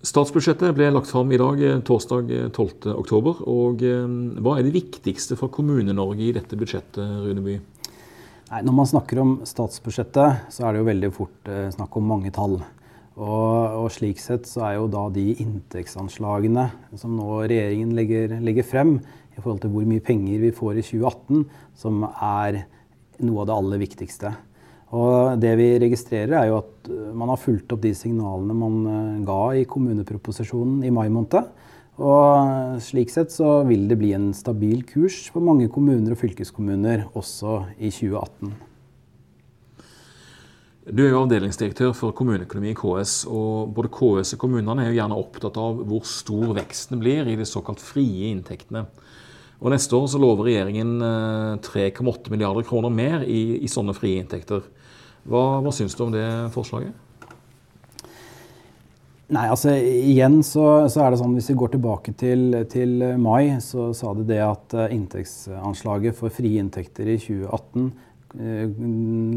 Statsbudsjettet ble lagt fram i dag, torsdag torsdag 12.10. og Hva er det viktigste for Kommune-Norge i dette budsjettet, Runeby? Nei, når man snakker om statsbudsjettet, så er det jo veldig fort snakk om mange tall. Og, og, slik sett så er jo da de inntektsanslagene som nå regjeringen legger, legger, frem i forhold til hvor mye penger vi får i 2018, som er noe av det aller viktigste. Og det vi registrerer, er jo at øh, man har fulgt opp de signalene man øh, ga i kommuneproposisjonen i mai måned. Og slik sett så vil det bli en stabil kurs for mange kommuner og fylkeskommuner også i 2018. Du er jo avdelingsdirektør for kommuneøkonomi i KS. og Både KS og kommunene er jo gjerne opptatt av hvor stor veksten blir i de såkalt frie inntektene. Og Neste år så lover regjeringen 3,8 øh, milliarder kroner mer i, i sånne frie inntekter. Hva, hva syns du om det forslaget? Nei, altså igjen så, så, er det sånn Hvis vi går tilbake til, til, mai, så sa det det at eh, inntektsanslaget for frie inntekter i 2018 eh,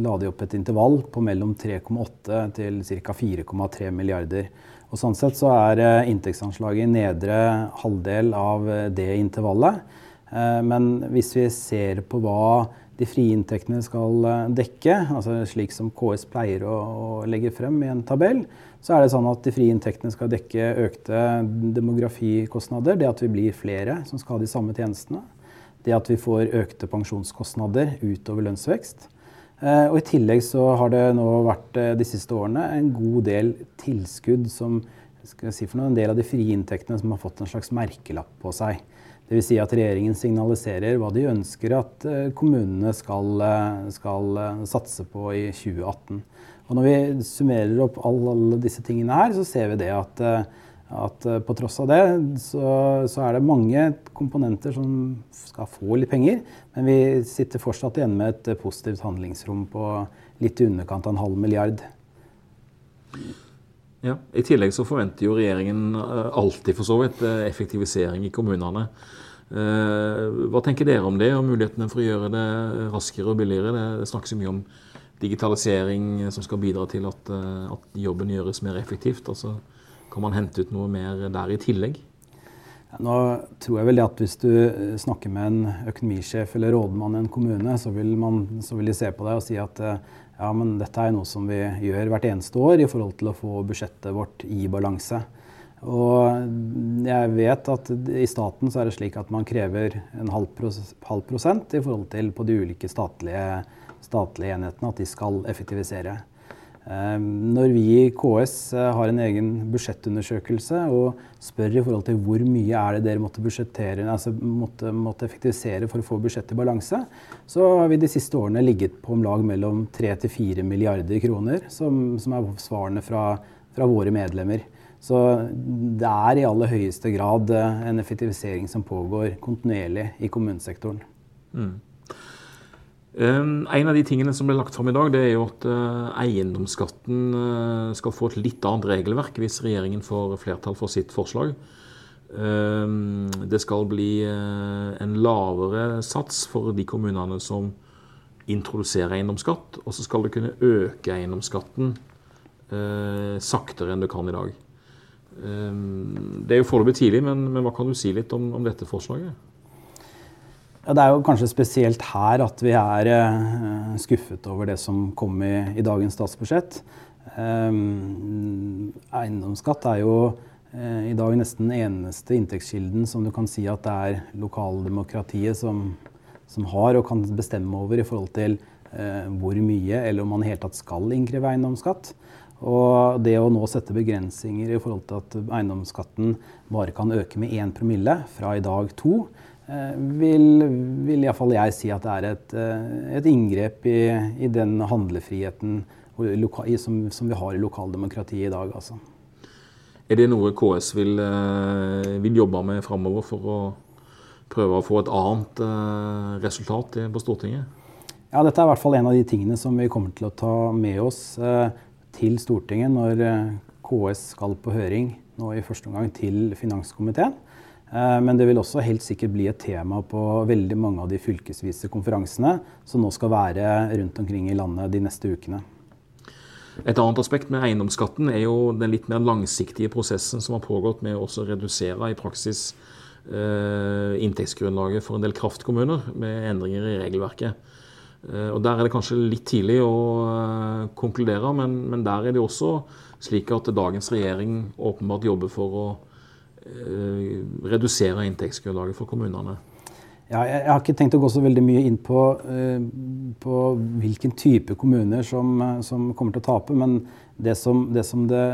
la de opp et intervall på mellom 3,8 til ca. 4,3 milliarder. Og Sånn sett så er eh, inntektsanslaget i nedre halvdel av eh, det intervallet. Eh, men hvis vi ser på hva de frie inntektene skal eh, dekke, altså slik som KS pleier å, legge frem i en tabell, så er det sånn at de frie inntektene skal dekke økte demografikostnader, det at vi blir flere som skal ha de samme tjenestene, det at vi får økte pensjonskostnader utover lønnsvekst. Eh, og I tillegg så har det nå vært de siste årene en god del tilskudd som skal jeg si for noe, en del av de frie inntektene som har fått en slags merkelapp på seg. Dvs. Si at regjeringen signaliserer hva de ønsker at eh, kommunene skal, eh, skal eh, satse på i 2018. Og når vi summerer opp alle, disse tingene her, så ser vi det at, at på tross av det så, så, er det mange komponenter som skal få litt penger. Men vi sitter fortsatt igjen med et positivt handlingsrom på litt i underkant av en halv milliard. Ja, I tillegg så forventer jo regjeringen eh, alltid for så vidt eh, effektivisering i kommunene. Eh, hva tenker dere om det, og mulighetene for å gjøre det raskere og billigere? Det snakkes jo mye om digitalisering som skal bidra til at, at jobben gjøres mer effektivt. Altså, kan man hente ut noe mer der i tillegg? Nå tror jeg vel at Hvis du snakker med en økonomisjef eller rådmann i en kommune, så vil, man, så vil de se på deg og si at ja, men dette er noe som vi gjør hvert eneste år i forhold til å få budsjettet vårt i balanse. Og jeg vet at i staten så er det slik at man krever en halv, prosent i forhold til på de ulike statlige, statlige enhetene at de skal effektivisere. Ehm, når vi i KS eh, har en egen budsjettundersøkelse og spør i forhold til hvor mye er det dere måtte, altså måtte, måtte effektivisere for å få budsjettet i balanse, så har vi de siste årene ligget på om lag mellom 3-4 milliarder kroner, som, som er svarene fra, fra, våre medlemmer. Så det er i aller høyeste grad eh, en effektivisering som pågår kontinuerlig i kommunesektoren. Mm. Ehm, en av de tingene som ble lagt fram i dag, det er jo at eh, eiendomsskatten eh, skal få et litt annet regelverk hvis regjeringen får flertall for sitt forslag. Ehm, det skal bli eh, en lavere sats for de kommunene som introduserer eiendomsskatt, og så skal det kunne øke eiendomsskatten saktere enn det kan i dag. Ehm, det er jo foreløpig tidlig, men, hva kan du si litt om dette forslaget? Ja, det er jo kanskje spesielt her at vi er uh, skuffet over det som kom i, i dagens statsbudsjett. Um, eiendomsskatt er jo uh, i dag nesten den eneste inntektskilden som du kan si at det er lokaldemokratiet som, som har og kan bestemme over i forhold til eh, hvor mye, eller om man i hele tatt skal innkreve eiendomsskatt. Og det å nå sette begrensninger i forhold til at eiendomsskatten bare kan øke med 1 promille fra i dag 2, Eh, vil, vil iallfall jeg si at det er et, eh, et inngrep i, i, den handlefriheten som, som, vi har i lokaldemokratiet i dag. Altså. Er det noe KS vil, eh, vil jobbe med framover for å prøve å få et annet resultat på Stortinget? Ja, dette er i hvert fall en av de tingene som vi kommer til å ta med oss til Stortinget når KS skal på høring nå i første omgang til finanskomiteen. Eh, men det vil også helt sikkert bli et tema på veldig mange av de fylkesvise konferansene som nå skal være rundt omkring i landet de neste ukene. Et annet aspekt med eiendomsskatten er jo den litt mer langsiktige prosessen som har pågått med å redusere i praksis eh, inntektsgrunnlaget for en del kraftkommuner med endringer i regelverket. Eh, og Der er det kanskje litt tidlig å konkludere, men, men, der er det også slik at dagens regjering åpenbart jobber for å redusere inntektsgrunnlaget for kommunene. Ja, jeg, har ikke tenkt å gå så veldig mye inn på, uh, på hvilken type kommuner som, eh, som, kommer til å tape. Men det som, det som, det,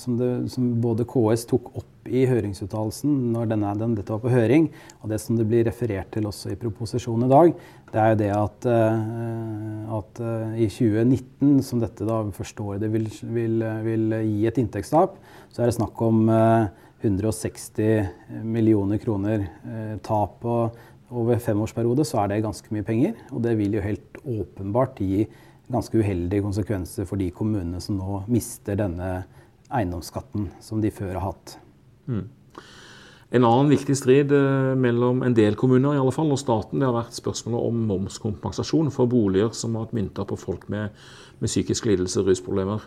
som, som både KS tok opp i høringsuttalelsen når denne, den, dette var på høring, og det som det blir referert til også i proposisjonen i dag, det er jo det at, uh, at i 2019, som dette da første året det vil, vil, vil, gi et inntektstap, så er det snakk om 160 millioner kroner tap. og over femårsperiode så er det ganske mye penger. Og det vil jo helt åpenbart gi ganske uheldige konsekvenser for de kommunene som nå mister denne eiendomsskatten som de før har hatt. Mm. En annen viktig strid eh, mellom en del kommuner i alle fall, og staten det har vært spørsmålet om momskompensasjon for boliger som har vært mynta på folk med, med psykisk lidelse rusproblemer.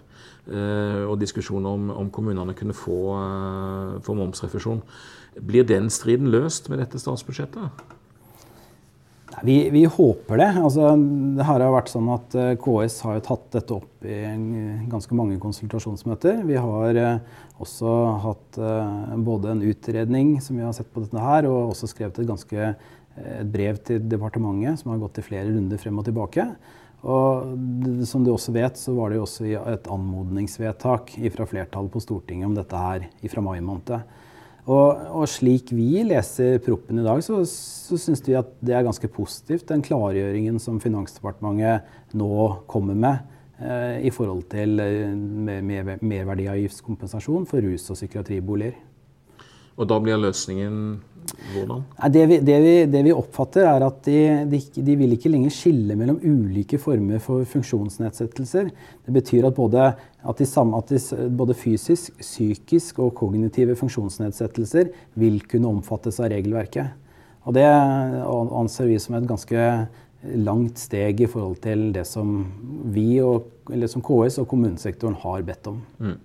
Eh, og diskusjoner om, om, kommunene kunne få, eh, få momsrefusjon. Blir den striden løst med dette statsbudsjettet? Vi, vi, håper det. Altså, det har vært sånn at eh, KS har tatt dette opp i ganske mange konsultasjonsmøter. Vi har eh, også hatt eh, både en utredning som vi har sett på dette her, og også skrevet et ganske et brev til departementet som har gått i flere runder frem og tilbake. Og som du også vet, så var det jo også et anmodningsvedtak fra flertallet på Stortinget om dette her fra mai måned. Og, og, slik vi leser proppen i dag, så, så syns vi at det er ganske positivt, den klargjøringen som Finansdepartementet nå kommer med eh, i forhold til eh, merverdiavgiftskompensasjon for rus- og psykiatriboliger. Og da blir løsningen hvordan? Det vi, det vi, det vi oppfatter, er at de, de, de, vil ikke lenger skille mellom ulike former for funksjonsnedsettelser. Det betyr at både, at at både fysisk, psykisk og kognitive funksjonsnedsettelser vil kunne omfattes av regelverket. Og det anser vi som et ganske langt steg i forhold til det som vi, og, eller som KS og kommunesektoren har bedt om. Mm.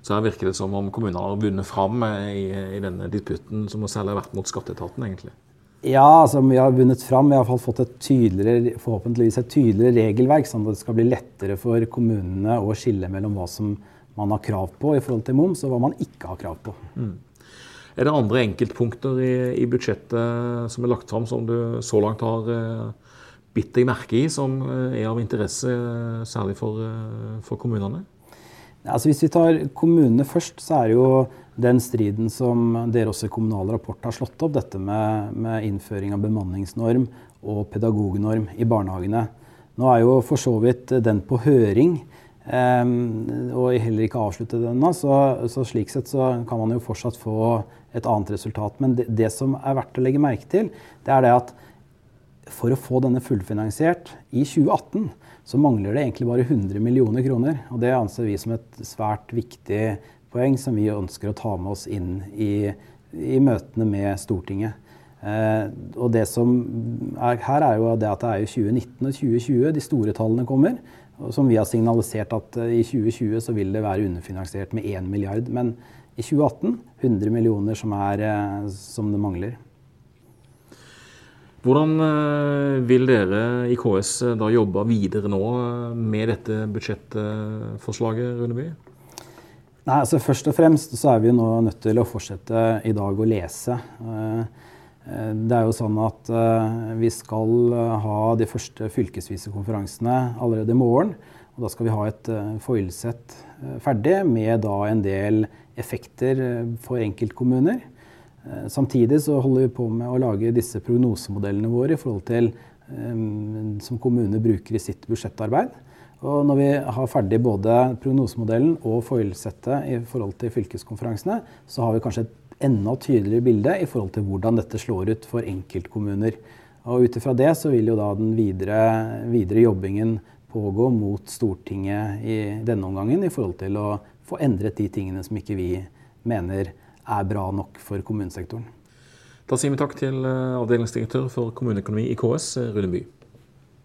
Så her virker det som om kommunene har vunnet fram i, i denne disputten som særlig har vært mot skatteetaten, egentlig. Ja, altså vi har vunnet fram. Vi har fått et tydeligere, forhåpentligvis et tydeligere regelverk, sånn at det skal bli lettere for kommunene å skille mellom hva som man har krav på i forhold til moms, og hva man ikke har krav på. Mm. Er det andre enkeltpunkter i, i, budsjettet som er lagt fram, som du så langt har uh, bitt deg merke i, som uh, er av interesse, uh, særlig for, for kommunene? Altså hvis vi tar kommunene først, så er det jo den striden som dere også i Kommunal Rapport har slått opp, dette med, med innføring av bemanningsnorm og pedagognorm i barnehagene. Nå er jo for så vidt den på høring, eh, og heller ikke avsluttet ennå. Så, så, slik sett så kan man jo fortsatt få et annet resultat. Men det, det som er verdt å legge merke til, det er det at for å få denne fullfinansiert i 2018, så mangler det egentlig bare 100 millioner kroner. Og det anser vi som et svært viktig poeng som vi ønsker å ta med oss inn i, i møtene med Stortinget. Eh, og det som er her, er jo det at det er jo 2019 og 2020 de store tallene kommer. Og som vi har signalisert at eh, i 2020 så vil det være underfinansiert med 1 milliard. Men i 2018 100 millioner som, er, eh, som det mangler. Hvordan eh, vil dere i KS eh, da jobbe videre nå eh, med dette budsjettforslaget, Runeby? Nei, altså Først og fremst så er vi nå nødt til å fortsette i dag å lese. Det er jo sånn at vi skal ha de første fylkesvise konferansene allerede i morgen. og Da skal vi ha et foilsett ferdig med da en del effekter for enkeltkommuner. Eh, samtidig så holder vi på med å lage disse prognosemodellene våre i forhold til som kommunene bruker i sitt budsjettarbeid. Og når vi har ferdig både prognosemodellen og foilsettet i forhold til fylkeskonferansene, så har vi kanskje et enda tydeligere bilde i forhold til hvordan dette slår ut for enkeltkommuner. Og ut ifra det så vil jo da den videre, videre jobbingen pågå mot Stortinget i denne omgangen i forhold til å få endret de tingene som ikke vi mener er bra nok for kommunesektoren. Da sier vi takk til eh, avdelingsdirektør for kommuneøkonomi i KS, Rune By.